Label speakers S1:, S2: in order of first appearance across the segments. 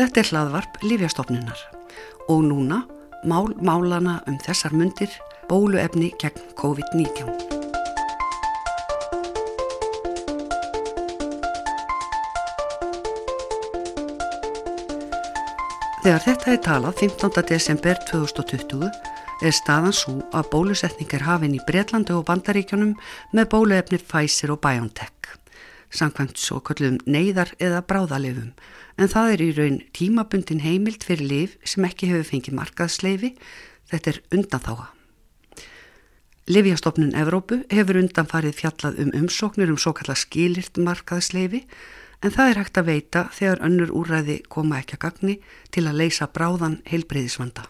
S1: Þetta er hlaðvarp Lífjastofnunar og núna mál málana um þessar myndir bóluefni gegn COVID-19. Þegar þetta er talað 15. desember 2020 er staðan svo að bólusetning er hafinn í Breitlandi og Bandaríkjunum með bóluefni Pfizer og BioNTech samkvæmt svo kallum neyðar eða bráðalefum en það er í raun tímabundin heimild fyrir lif sem ekki hefur fengið markaðsleifi, þetta er undanþáa. Livjastofnun Evrópu hefur undanfarið fjallað um umsóknir um svo kalla skilirt markaðsleifi en það er hægt að veita þegar önnur úræði koma ekki að gagni til að leysa bráðan heilbreyðisvanda.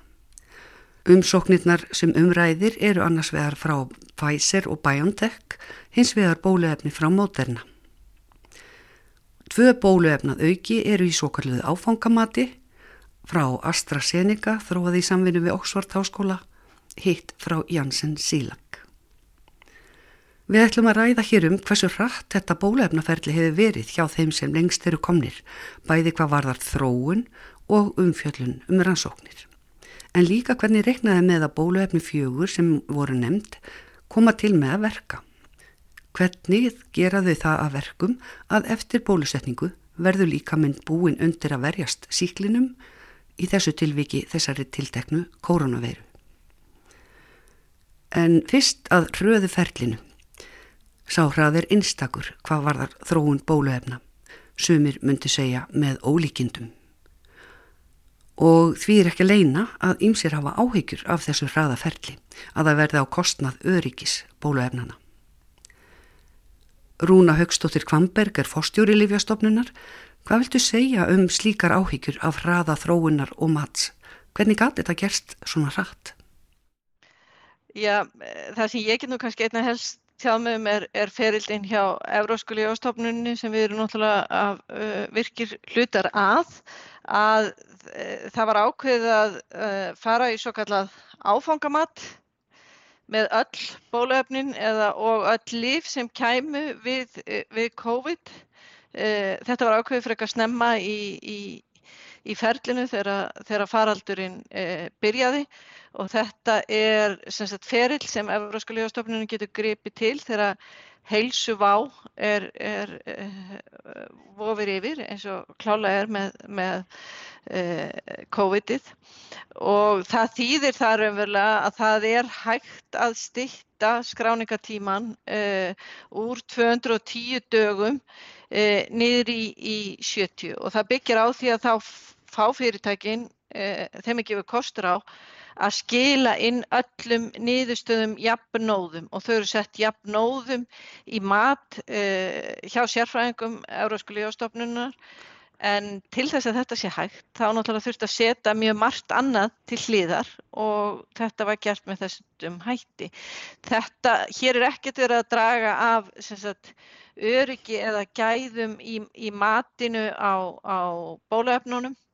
S1: Umsóknirnar sem umræðir eru annars vegar frá Pfizer og BioNTech, hins vegar bóluefni frá Moderna. Tvö bóluefnað auki eru í svo kalluðu áfangamati frá AstraZeneca þróað í samvinnu við Oxford Háskóla, hitt frá Janssen Sílag. Við ætlum að ræða hér um hversu rætt þetta bóluefnaferli hefur verið hjá þeim sem lengst eru komnir, bæði hvað varðar þróun og umfjöllun um rannsóknir. En líka hvernig reiknaði með að bóluefni fjögur sem voru nefnd koma til með að verka. Hvernig gera þau það að verkum að eftir bólusetningu verður líka mynd búin undir að verjast síklinum í þessu tilviki þessari tilteknu koronaviru. En fyrst að hröðu ferlinu sá hraðir einstakur hvað var þar þróun bóluefna, sumir myndi segja með ólíkindum. Og því er ekki leina að ýmsir hafa áhyggjur af þessu hraða ferli að það verði á kostnað öryggis bóluefnana. Rúna Högstóttir Kvamberg er fórstjóri Livjastofnunar. Hvað viltu segja um slíkar áhyggjur af hraða þróunar og mats? Hvernig gæti þetta gerst svona hratt?
S2: Já, það sem ég get nú kannski einna helst tjáð með um er, er ferildin hjá Eurósku Livjastofnunni sem við erum náttúrulega að, uh, virkir hlutar að að uh, það var ákveðið að uh, fara í svo kallað áfangamatt með öll bóluefnin eða, og öll líf sem kæmu við, við COVID. Eh, þetta var ákveðið fyrir eitthvað snemma í, í, í ferlinu þegar faraldurinn e, byrjaði og þetta er sem sagt, ferill sem Európska lífastofnunum getur gripið til þegar heilsu vá er, er uh, vofir yfir eins og klála er með, með uh, COVID-ið. Og það þýðir þar umverulega að það er hægt að styrta skráningatíman uh, úr 210 dögum niður í, í 70 og það byggir á því að þá fá fyrirtækin þeim ekki við kostur á að skila inn öllum niðurstöðum jafnóðum og þau eru sett jafnóðum í mat uh, hjá sérfræðingum Európsku lífastofnunar en til þess að þetta sé hægt þá náttúrulega þurft að setja mjög margt annað til hliðar og þetta var gert með þessum hætti. Þetta, hér er ekkert verið að draga af sagt, öryggi eða gæðum í, í matinu á, á bóluefnunum Eh,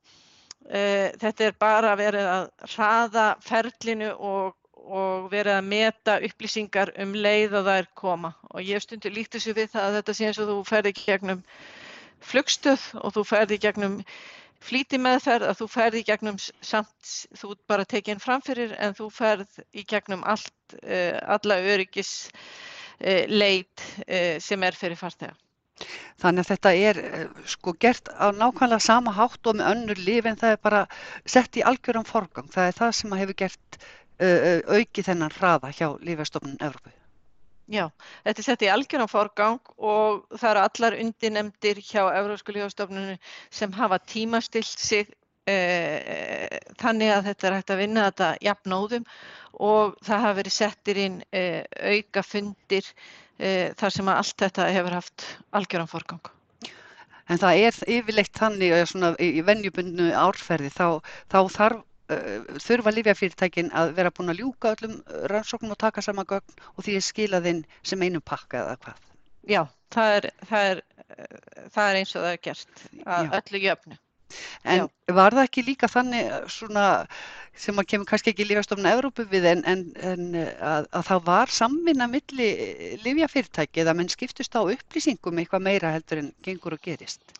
S2: þetta er bara verið að hraða ferlinu og, og verið að meta upplýsingar um leið og það er koma og ég stundur líkt þessu við það að þetta sé eins og þú ferði gegnum flugstöð og þú ferði gegnum flíti meðferð að þú ferði gegnum samt, þú bara tekið inn framfyrir en þú ferð í gegnum allt, eh, alla öryggis eh, leit sem er fyrir fartega.
S1: Þannig að þetta er eh, sko gert á nákvæmlega sama hátt og með önnur líf en það er bara sett í algjörum forgang. Það er það sem hefur gert uh, auki þennan hraða hjá Lífastofnun Evrópu.
S2: Já, þetta er sett í algjörum forgang og það eru allar undinemdir hjá Evrópsku Lífastofnunu sem hafa tímastilt sig þannig að þetta er hægt að vinna þetta jafnóðum og það hafa verið settir inn uh, auka fundir þar sem að allt þetta hefur haft algjöran forgang.
S1: En það er yfirleitt þannig svona, í vennjubundnu árferði þá, þá þarf, uh, þurfa lífjafyrirtækin að vera búin að ljúka öllum rannsóknum og taka sama gögn og því er skilaðinn sem einu pakka eða hvað?
S2: Já, það er, það er, það er eins og það er gert að Já. öllu jöfnu.
S1: En Já. var það ekki líka þannig svona sem að kemur kannski ekki lífastofna Európu við en, en, en að, að það var samvinna milli lífjafyrirtæki eða menn skiptust á upplýsingum eitthvað meira heldur en gengur og gerist?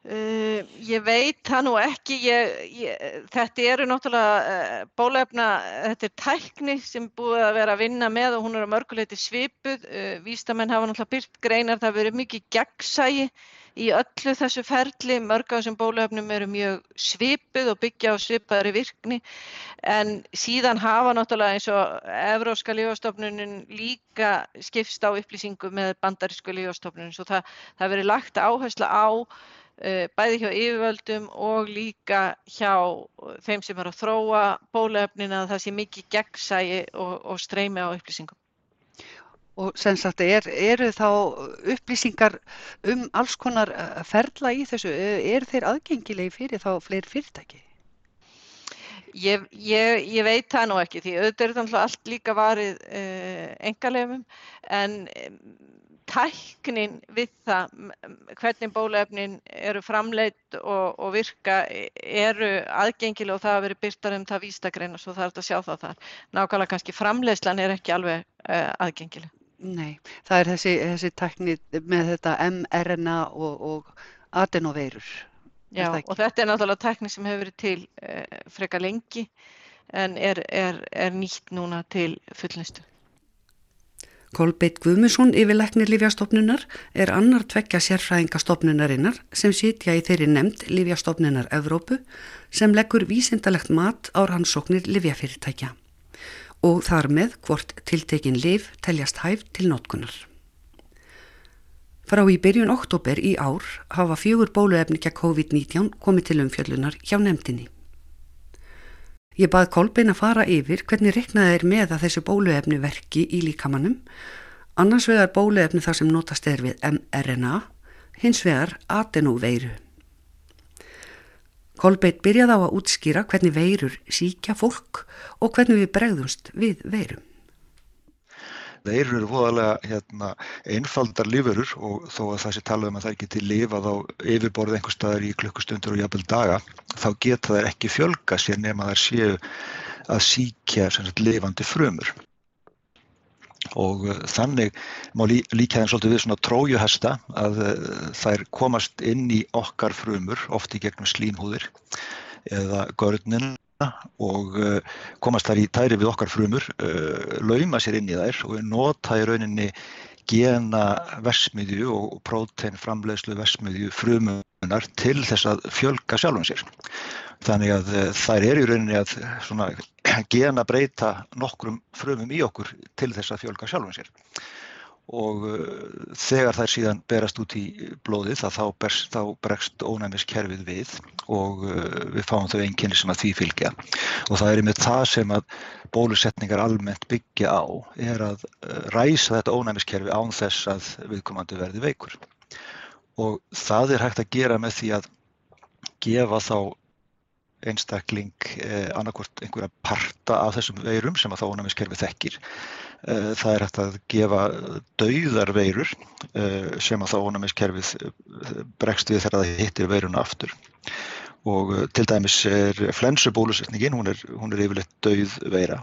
S2: Uh, ég veit það nú ekki, ég, ég, þetta eru náttúrulega uh, bólefna, þetta er tækni sem búið að vera að vinna með og hún er að mörguleiti svipuð, uh, vístamenn hafa náttúrulega byrt greinar, það verið mikið gegnsægi í öllu þessu ferli, mörg af þessum bólefnum eru mjög svipuð og byggja á svipaðri virkni. En síðan hafa náttúrulega eins og Evróska lífastofnunin líka skipst á upplýsingu með bandarísku lífastofnunin svo það, það verið lagt áherslu á Eh, bæði hjá yfirvöldum og líka hjá þeim sem er að þróa bólefnin að það sé mikið gegnsægi og, og streymi á upplýsingum.
S1: Og sem sagt, er, eru þá upplýsingar um alls konar eh, ferla í þessu, er þeir aðgengilegi fyrir þá fleiri fyrirtæki?
S2: Ég, ég, ég veit það nú ekki því auðvitað er þetta allt líka varið uh, engalefum en tæknin við það hvernig bólefnin eru framleitt og, og virka eru aðgengilega og það að veri byrtar um það vístakreina svo það er þetta að sjá það þar. Nákvæmlega kannski framleiðslan er ekki alveg uh, aðgengileg.
S1: Nei, það er þessi, þessi tækni með þetta mRNA og, og adenoveirur.
S2: Já og þetta er náttúrulega tekník sem hefur verið til uh, freka lengi en er, er, er nýtt núna til fullnistu.
S1: Kolbeitt Guðmusson yfir leknir Lífjastofnunar er annar tvekja sérfræðingastofnunarinnar sem sitja í þeirri nefnd Lífjastofnunar Evrópu sem leggur vísindalegt mat á rannsóknir Lífjafyrirtækja og þar með hvort tiltekin liv teljast hæf til nótkunar. Frá í byrjun oktober í ár hafa fjögur bóluefni kja COVID-19 komið til umfjöllunar hjá nefndinni. Ég bað Kolbein að fara yfir hvernig reknaði er með að þessu bóluefni verki í líkamannum, annars vegar bóluefni þar sem notast er við mRNA, hins vegar adenóveiru. Kolbein byrjaði á að útskýra hvernig veirur síkja fólk og hvernig við bregðumst við veirum.
S3: Veirur eru voðalega hérna, einfaldar lífurur og þó að það sé tala um að það geti lifað á yfirborðið einhver staðar í klukkustundur og jafnvel daga, þá geta þær ekki fjölga sér nema þær séu að síkja sagt, lifandi frumur. Og uh, þannig má lí, líka þeim svolítið við svona trójuhesta að uh, þær komast inn í okkar frumur, oft í gegnum slímhúðir eða görnina og uh, komast þar í tæri við okkar frumur, uh, lauma sér inn í þær og nota í rauninni gena versmiðju og prótein framleiðslu versmiðju frumunar til þess að fjölga sjálfum sér. Þannig að uh, þær eru í rauninni að svona, gena breyta nokkrum frumum í okkur til þess að fjölga sjálfum sér og uh, þegar þær síðan berast út í blóðið þá, berst, þá bregst ónæmiskerfið við og uh, við fáum þau einnkynni sem að því fylgja. Og það er með það sem að bólusetningar almennt byggja á er að uh, ræsa þetta ónæmiskerfi án þess að viðkomandi verði veikur. Og það er hægt að gera með því að gefa þá einstakling eh, annarkort einhverja parta af þessum veirum sem að þá ónæmiskerfi þekkir Eh, það er hægt að gefa dauðar veirur eh, sem að þá ónæmiskerfið eh, bregst við þegar það hittir veiruna aftur. Og til dæmis er flensubólusetningin, hún er, hún er yfirleitt dauð veira.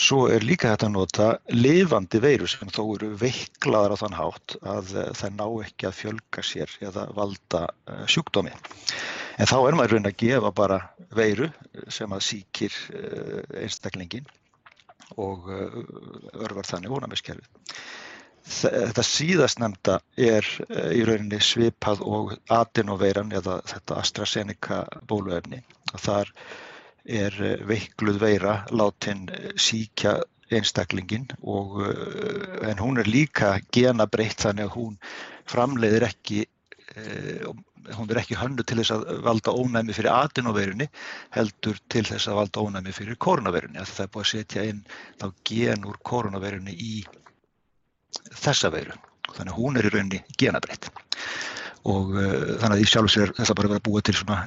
S3: Svo er líka hægt að nota lifandi veiru sem þó eru veiklaðar á þann hátt að það ná ekki að fjölga sér eða valda sjúkdómi. En þá er maður raun að gefa bara veiru sem að síkir einstaklingin og örvar þannig ónæmiskerfið. Þetta síðast nefnda er í rauninni svipað og adenoveiran eða þetta AstraZeneca bóluefni. Þar er uh, veikluð veira látin síkja einstaklingin og en hún er líka genabreitt þannig að hún framleiðir ekki hún er ekki hönnu til þess að valda ónæmi fyrir adenoveirunni heldur til þess að valda ónæmi fyrir koronaveirunni það er búið að setja inn þá gen úr koronaveirunni í þessa veiru. Þannig að hún er í rauninni genabreitt. Og þannig að í sjálf sér þess að bara vera búið til svona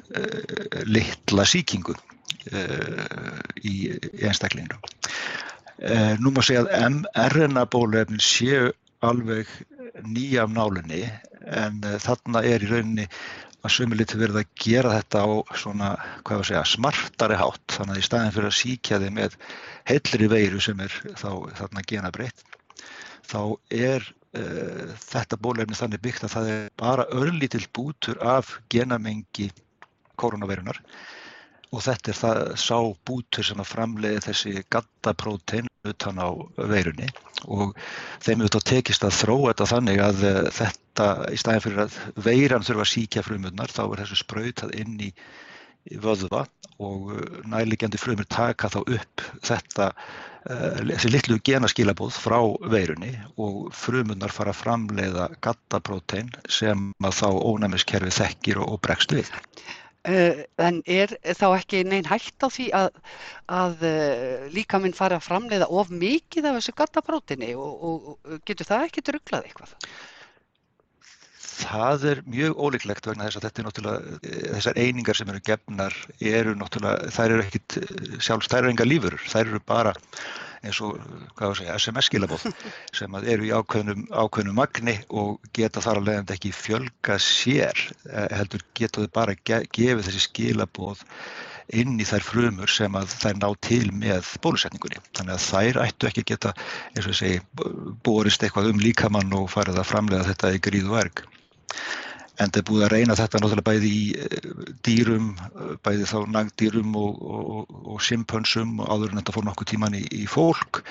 S3: litla síkingu í, í einstaklingu nú má segja að mRNA bólefnin séu alveg nýja af nálinni en uh, þarna er í rauninni að sömuliti verið að gera þetta á svona, hvað var að segja, smartari hátt. Þannig að í staðin fyrir að síkja þið með heilri veiru sem er þá þarna genabreitt þá er uh, þetta bólefni þannig byggt að það er bara örlítill bútur af genamengi koronaveirunar og þetta er það sá bútur sem að framleiði þessi gattaprótein utan á veirunni. Og þeim auðvitað tekist að þróa þetta þannig að uh, þetta í staðin fyrir að veiran þurfa að síkja frumurnar þá er þessu sprautað inn í vöðva. Og uh, nærlegjandi frumur taka þá upp þetta, uh, þessi litlu genaskilabóð frá veirunni. Og frumurnar fara að framleiða gattaprótein sem að þá ónæmiskerfi þekkir og bregst við.
S1: Uh, en er þá ekki neinn hægt á því að, að uh, líka minn fara að framleiða of mikið af þessu gattaprótini og, og, og getur það ekki druglað eitthvað?
S3: Það er mjög ólíklegt vegna þess að þetta er náttúrulega, eh, þessar einingar sem eru gefnar eru náttúrulega, þær eru ekkit sjálfs, þær eru enga lífurur, þær eru bara eins og, að SMS-skilabóð sem eru í ákveðnum, ákveðnum magni og geta þar að leiðandi ekki fjölga sér, eh, heldur geta þau bara gefið þessi skilabóð inn í þær frumur sem að þær ná til með bólusetningunni. Þannig að þær ættu ekki geta, eins og ég segi, borist eitthvað um líkamann og farið að framlega þetta í gríðu verk. En það er búið að reyna þetta náttúrulega bæði í eh, dýrum, eh, bæði þá nagdýrum og, og, og simpönsum og áður en þetta fór nokkuð tíman í, í fólk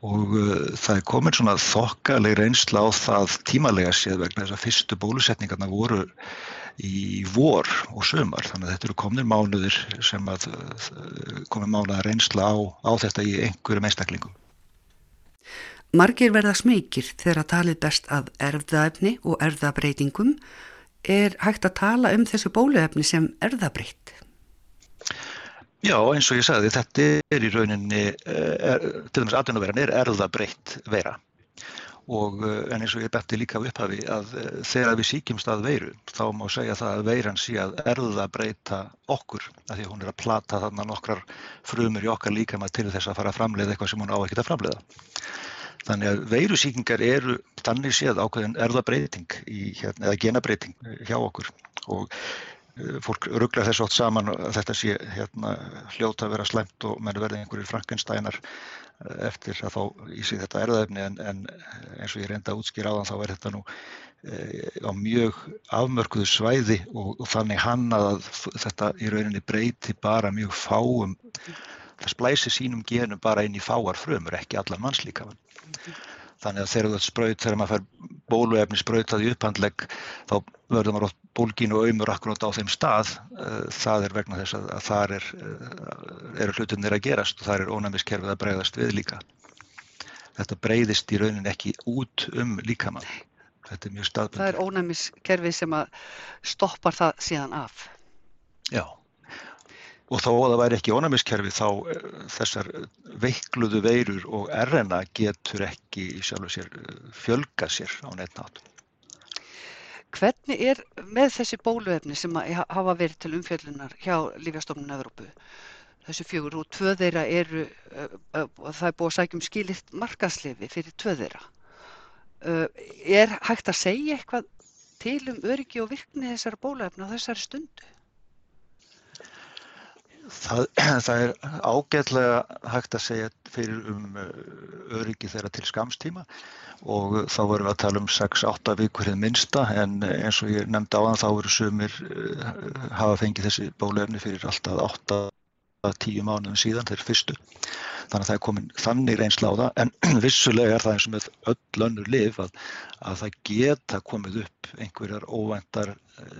S3: og uh, það er komin svona þokkaleg reynsla á það tímalega séð vegna þess að fyrstu bólusetningarna voru í vor og sömar þannig að þetta eru komnir mánuðir sem að komin mánuða reynsla á, á þetta í einhverjum einstaklingum.
S1: Margir verða smekir þegar að talið best að erfðaefni og erfðabreitingum er hægt að tala um þessu bóluefni sem erðabreytt?
S3: Já, eins og ég sagði, þetta er í rauninni, eh, er, til dæmis atvinnuveran er erðabreytt vera og eh, en eins og ég betti líka upphafi að eh, þegar við síkjumst að veiru þá má segja það að veiran sé að erðabreyta okkur af því að hún er að plata þarna nokkrar frumur í okkar líka maður til þess að fara að framleiða eitthvað sem hún á ekkert að framleiða. Þannig að veirusíkingar eru þannig séð ákveðin erðabreiting hérna, eða genabreiting hjá okkur. Og uh, fólk rugglar þessu átt saman að þetta sé hérna, hljóta að vera slemt og menn verði einhverjir frankensteinar uh, eftir að fá í sig þetta erðaefni en, en eins og ég reynda að útskýra á þann þá er þetta nú uh, á mjög afmörkuðu svæði og, og þannig hann að þetta í rauninni breyti bara mjög fáum það splæsi sínum genum bara inn í fáar frömur, ekki allar mannslíkamann. Þannig að þegar þú spraut, þegar maður fær bóluefni sprautað í upphandlegg, þá verður maður átt bólgínu og auðmur akkurát á þeim stað. Eh, það er vegna þess að, þar er, eh, eru hlutunir að gerast og þar er ónæmiskerfið að breyðast við líka. Þetta breyðist í raunin ekki út um líkamann. Þetta er mjög staðbundur.
S1: Það er ónæmiskerfið sem að stoppar það síðan af.
S3: Já. Og þó að það væri ekki ónæmiskerfi þá eh, þessar veikluðu veirur og RNA getur ekki sjálfur sér eh, fjölga sér á neittnátt.
S1: Hvernig er með þessi bóluefni sem hafa verið til umfjöllunar hjá Lífjastofnun Evrópu? Þessu fjögur og tvö þeirra eru, það er búið að sækjum skilitt markaslefi fyrir tvö þeirra. Er hægt að segja eitthvað til um öryggi og virkni þessar bóluefni á þessari stundu?
S3: Það, það er ágætlega hægt að segja fyrir um uh, öryggi þeirra til skamstíma og þá vorum við að tala um 6-8 vikur hinn minsta en eins og ég nefndi á þann þá eru sumir uh, hafa fengið þessi bólefni fyrir alltaf 8-10 mánuðum síðan þeir fyrstu. Þannig að það er komin þannig reynsla á það en vissulega er það eins og með öll önnur lif að, að það geta komið upp einhverjar óvæntar uh,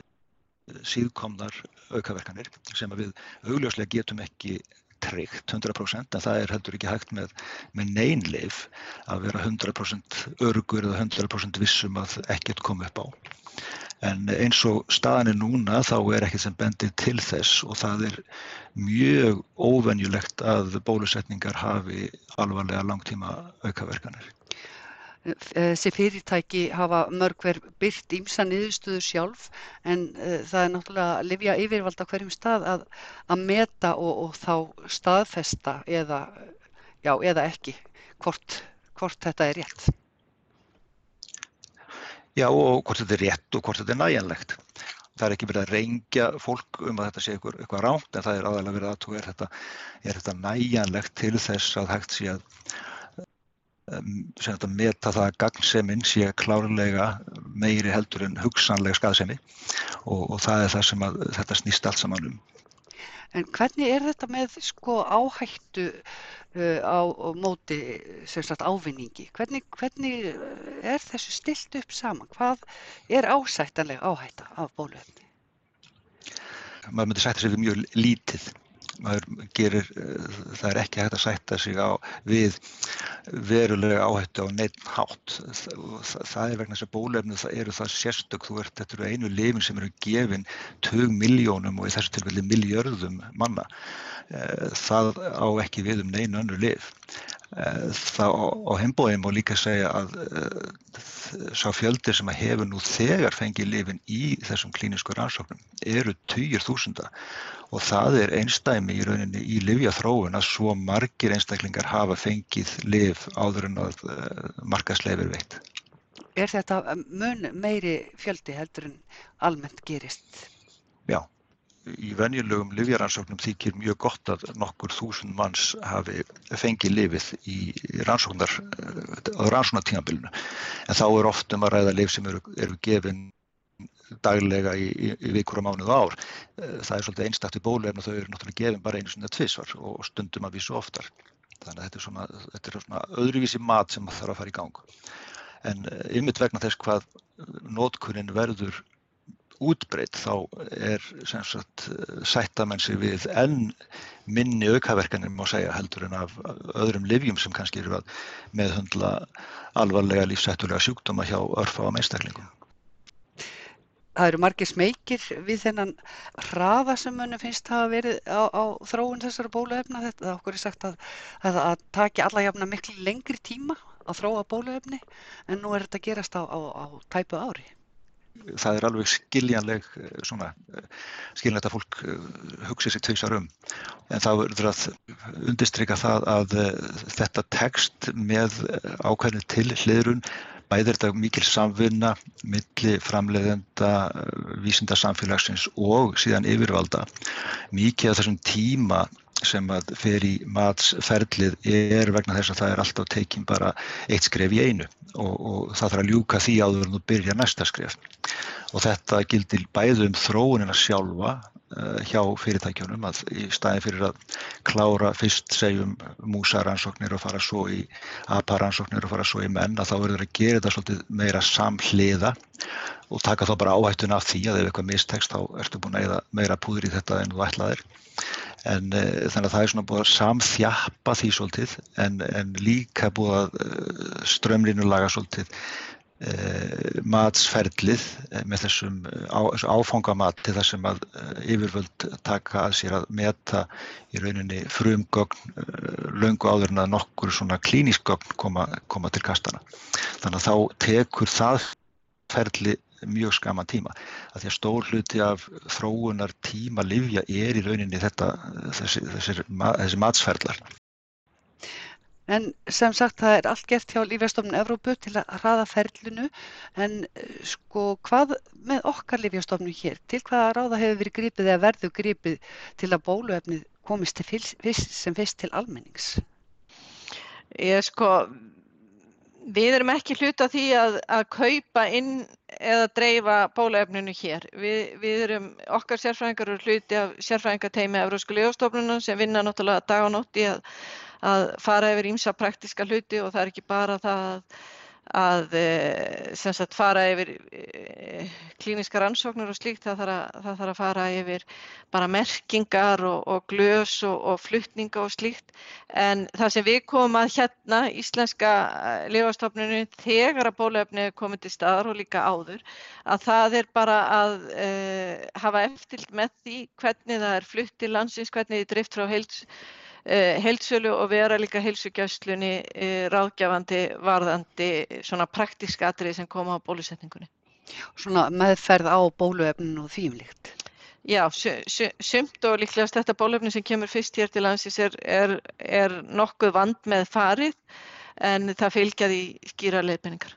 S3: síðkomnar aukaverkanir sem við augljóslega getum ekki tryggt 100% en það er heldur ekki hægt með, með neinleif að vera 100% örugur eða 100% vissum að ekkert kom upp á. En eins og staðan er núna þá er ekkert sem bendir til þess og það er mjög óvenjulegt að bólusetningar hafi alvarlega langtíma aukaverkanir
S1: þessi fyrirtæki hafa mörg hver byrt ímsa niðurstöðu sjálf en uh, það er náttúrulega að livja yfirvalda hverjum stað að, að meta og, og þá staðfesta eða, já, eða ekki hvort, hvort þetta er rétt.
S3: Já og hvort þetta er rétt og hvort þetta er næjanlegt. Það er ekki verið að reyngja fólk um að þetta sé eitthvað, eitthvað ránt en það er aðalega verið að er þetta, er þetta næjanlegt til þess að hægt sé að sem þetta meta það að gagnseminn sé klárlega meiri heldur en hugsanlega skaðsemi og, og það er það sem að, þetta snýst allt saman um.
S1: En hvernig er þetta með sko áhættu uh, á, á móti sagt, ávinningi? Hvernig, hvernig er þessu stilt upp saman? Hvað er ásættanlega áhætta af bóluefni?
S3: Maður myndi sætta sig við mjög lítið gerir, eh, það er ekki hægt að sætta sig á við verulega áhættu á neitt hátt. Það er vegna þess að bólefnu það eru það sérstök, þú ert, þetta eru einu lifin sem eru gefin 20 miljónum og í þessu tilfelli miljörðum manna. Eh, það á ekki við um neinu önnu lif. Eh, það á heimbóðum og líka segja að sá fjöldir sem hefur nú þegar fengið lifin í þessum klínisku rannsóknum eru týjir þúsunda og það er einstæmi í rauninni í livjathróun að svo margir einstaklingar hafa fengið liv áður en að uh, markasleifir veitt.
S1: Er þetta mun meiri fjöldi heldur en almennt gerist?
S3: Já, í venjulegum livjaransóknum þykir mjög gott að nokkur þúsund manns hafi fengið lifið í rannsóknar, á rannsóknartímabilinu en þá er oft um að ræða liv sem eru, eru gefin daglega í, í, í vikur og mánuð ár. Eh, það er svolítið einstaktt í bóluefn og þau eru náttúrulega gefin bara einu svona tvísvar og stundum að vísu oftar. Þannig að þetta er svona, þetta er svona öðruvísi mat sem þarf að fara í gang. En eh, ymmit vegna þess hvað nótkunnin verður útbreytt þá er sagt, sættamenn sig við enn minni aukaverkanir má segja heldur en af öðrum livjum sem kannski eru að meðhundla alvarlega lífsættulega sjúkdóma hjá örfa á meinstaklingum
S1: það eru margir smekir við þennan hraða sem munum finnst hafa verið á, á þróun þessara bóluefna. Þetta okkur er sagt að það að taki alla jafna miklu lengri tíma að þróa bóluefni en nú er þetta gerast á, á, á tæpu ári.
S3: Það er alveg skiljanleg eh, svona, eh, skiljanlegt að fólk eh, hugsi sér tveisar um. En þá verður að undistrykka það að þetta text með ákveðinu til hliðrun Bæði er þetta mikil samvinna milli framleiðenda vísindarsamfélagsins og síðan yfirvalda. Mikið af þessum tíma sem að fer í matsferðlið er vegna þess að það er alltaf tekinn bara eitt skref í einu og, og það þarf að ljúka því áður en þú byrja næsta skref. Og þetta gildir bæði um þróunina sjálfa hjá fyrirtækjunum að í staðin fyrir að klára fyrst segjum músaransóknir og fara svo í aparansóknir og fara svo í menn að þá verður að gera þetta svolítið meira samhliða og taka þá bara áhættun af því að ef eitthvað mistekst þá ertu búin að eða meira púður í þetta en þú ætlaðir. En e, þannig að það er svona búið að samþjappa því svolítið en, en líka búið að eh, strömlinu laga svolítið Eh, matsferðlið eh, með þessum eh, á, áfangamat til það sem að yfirvöld taka að sér að meta í rauninni frumgögn löngu áður en að nokkur svona klínískgögn koma, koma til kastana. Þannig að þá tekur það ferli mjög skaman tíma. Að því að stór hluti af þróunar tíma livja er í rauninni þetta, þessi, þessi, þessi matsferðlar.
S1: En sem sagt það er allt gert hjá Lífjastofnun Evrópu til að hraða ferlinu en eh, sko hvað með okkar Lífjastofnun hér? Til hvaða ráða hefur verið grípið eða verðu grípið til að bóluefnið komist fyrst, sem fyrst til almennings?
S2: Ég sko, við erum ekki hluta því að, að kaupa inn eða dreifa bóluefninu hér. Við, við erum, okkar sérfræðingar eru hluti af sérfræðingateimi Evrósku Lífjastofnunum sem vinna náttúrulega dag og nótt í að að fara yfir ímsa praktiska hluti og það er ekki bara það að eh, sagt, fara yfir eh, klíniska rannsóknur og slíkt, það þarf að, að fara yfir bara merkingar og, og glös og, og fluttninga og slíkt. En það sem við komum að hérna íslenska eh, lifastofnunum þegar að bólefni komið til staðar og líka áður að það er bara að uh, hafa eftilt með því hvernig það er flutt til landsins, hvernig þið drift frá heils heilsölu og vera líka heilsugjastlunni eh, ráðgjafandi varðandi svona praktíska atrið sem koma á bólusetningunni.
S1: Svona meðferð á bóluefninu og þýmlíkt.
S2: Já, sumt og líklegast þetta bólefni sem kemur fyrst hér til landsins er, er, er nokkuð vand með farið en það fylgjaði skýra leiðbenningar.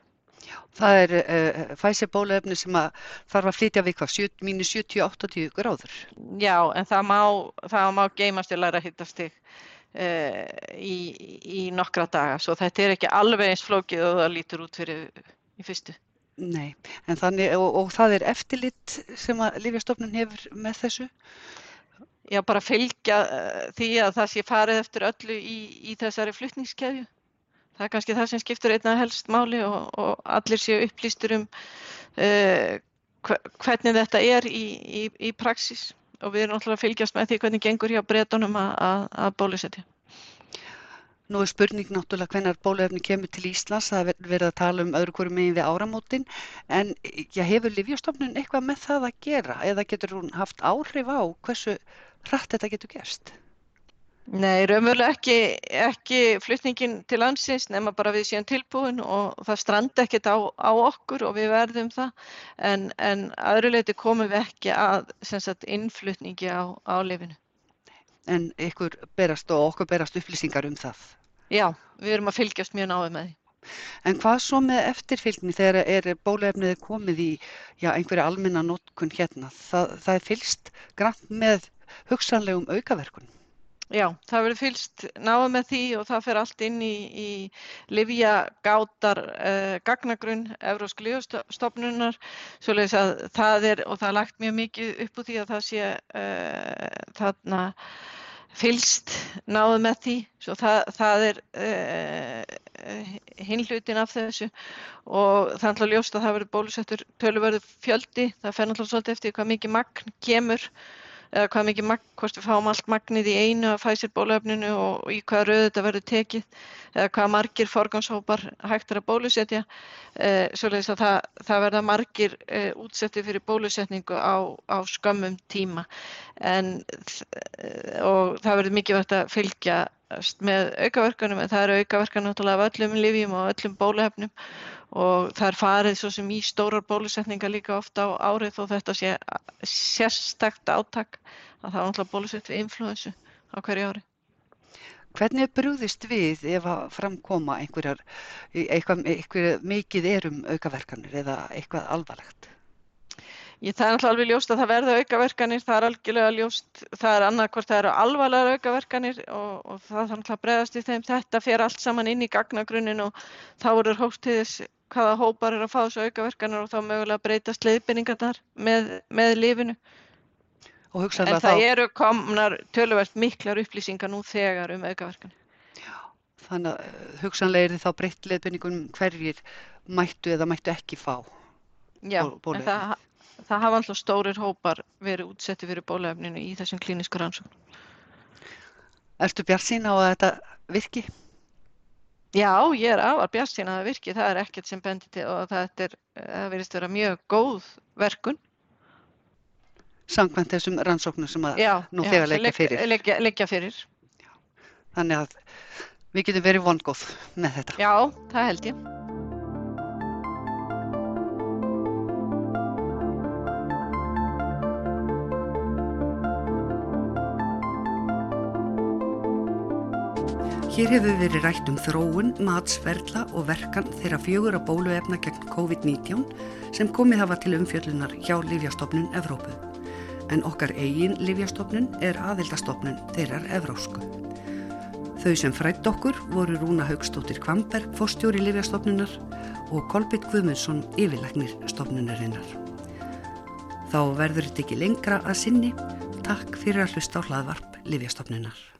S1: Það er uh, Pfizer bólefni sem að þarf að flytja við hvað, mínus 70-80 gráður.
S2: Já, en það má, það má geimast í læra hittastig uh, í, í nokkra daga. Svo þetta er ekki alveg eins flókið og það lítur út fyrir í fyrstu.
S1: Nei, en þannig, og, og það er eftirlit sem að Lífjastofnun hefur með þessu?
S2: Já, bara fylgja uh, því að það sé farið eftir öllu í, í þessari flutningskeðju. Það er kannski það sem skiptur einna helst máli og, og allir séu upplýstur um uh, hvernig þetta er í, í, í praksis og við erum náttúrulega að fylgjast með því hvernig gengur hjá breytunum að, bólusetja.
S1: Nú er spurning náttúrulega hvernig bóluefni kemur til Íslands, það er verið að tala um öðru hverju megin við áramótin, en já, hefur Livjastofnun eitthvað með það að gera eða getur hún haft áhrif á hversu hratt þetta getur gerst?
S2: Nei, raunverulega ekki, ekki flutningin til landsins nema bara við séum tilbúin og það stranda ekkert á, á okkur og við verðum það en, en aðruleiti komum við ekki að sagt, innflutningi á, á lifinu.
S1: En ykkur berast og okkur berast upplýsingar um það?
S2: Já, við erum að fylgjast mjög náðu með því.
S1: En hvað svo með eftirfylgni þegar er bólefnið komið í já, einhverja almenna nótkun hérna? Það, það er fylgst grann með hugsanlegum aukaverkunum?
S2: Já, það verður fylst náðu með því og það fer allt inn í, í livjagátar eh, gagnagrunn Evrósk lífstofnunar svoleiðis að það er og það er lagt mjög mikið upp úr því að það sé eh, þarna fylst náðu með því. Svo það, það er eh, hinlutin af þessu. Og það er alltaf ljóst að það verður bólusettur tölverðu fjöldi, það fer alltaf svolítið eftir hvað mikið magn kemur eða hvað mikið magn, hvort við fáum allt magnið í einu að fæsir bólöfninu og í hvaða rauð þetta verður tekið eða hvað margir forganshópar hægt er að bólusetja. Eh, svoleiðis að það, það verða margir eh, útsetti fyrir bólusetningu á, á skömmum tíma. En og það verður mikið verið að fylgja með aukaverkanum en það eru aukaverkan náttúrulega af öllum livjum og öllum bólöfnum og það er farið svo sem í stórar bólusetninga líka ofta á árið og þetta sé sérstakt áttak að það er náttúrulega bólusett við influensu á hverju ári.
S1: Hvernig er brúðist við ef að framkoma einhverjar, eitthvað, eitthvað mikið erum aukaverkanir eða eitthvað alvarlegt?
S2: Ég, það er náttúrulega alveg ljóst að það verða aukaverkanir, það er algjörlega ljóst, það er annað hvort það eru alvarlegar aukaverkanir og, og það er náttúrulega bregðast í þeim. Þetta fer allt saman inn í gagnagrunin og þá eru hóttiðis hvaða hópar eru að fá þessu aukaverkanir og þá mögulega breytast leiðbynningarnar með, með lifinu. En það þá... eru komnar töluvert miklar upplýsingar nú þegar um aukaverkanir.
S1: Já, þannig að eh, hugsanlega er þið þá breytt leiðbynningun hverjir mættu eða mættu ekki fá.
S2: Já, en það, það hafa alltaf stórir hópar verið útsetti fyrir bólefninu í þessum klínisku rannsókn.
S1: Erstu bjart sín á að þetta virki?
S2: Já, ég er afar bjart sín að það virki. Það er ekkert sem bendir til og það verist vera mjög góð verkun.
S1: Samkvæmt þessum rannsóknum sem að já, nú þegar leggja fyrir.
S2: Leggja, leggja fyrir.
S1: Já, þannig að við getum verið vongóð með þetta.
S2: Já, það held ég.
S1: Hér hefur verið rætt um þróun, matsverðla og verkan þeirra fjögur að bóluefna gegn COVID-19 sem komið hafa til umfjöllunar hjá Livjastofnun Evrópu. En okkar eigin Livjastofnun er aðildastofnun þeirrar Evrósku. Þau sem frætt okkur voru Rúna Haugstóttir Kvamberg, fórstjóri Livjastofnunar og Kolbjörn Guðmundsson, yfirleiknir stofnunarinnar. Þá verður þetta ekki lengra að sinni. Takk fyrir að hlusta á hlaðvarp Livjastofnunar.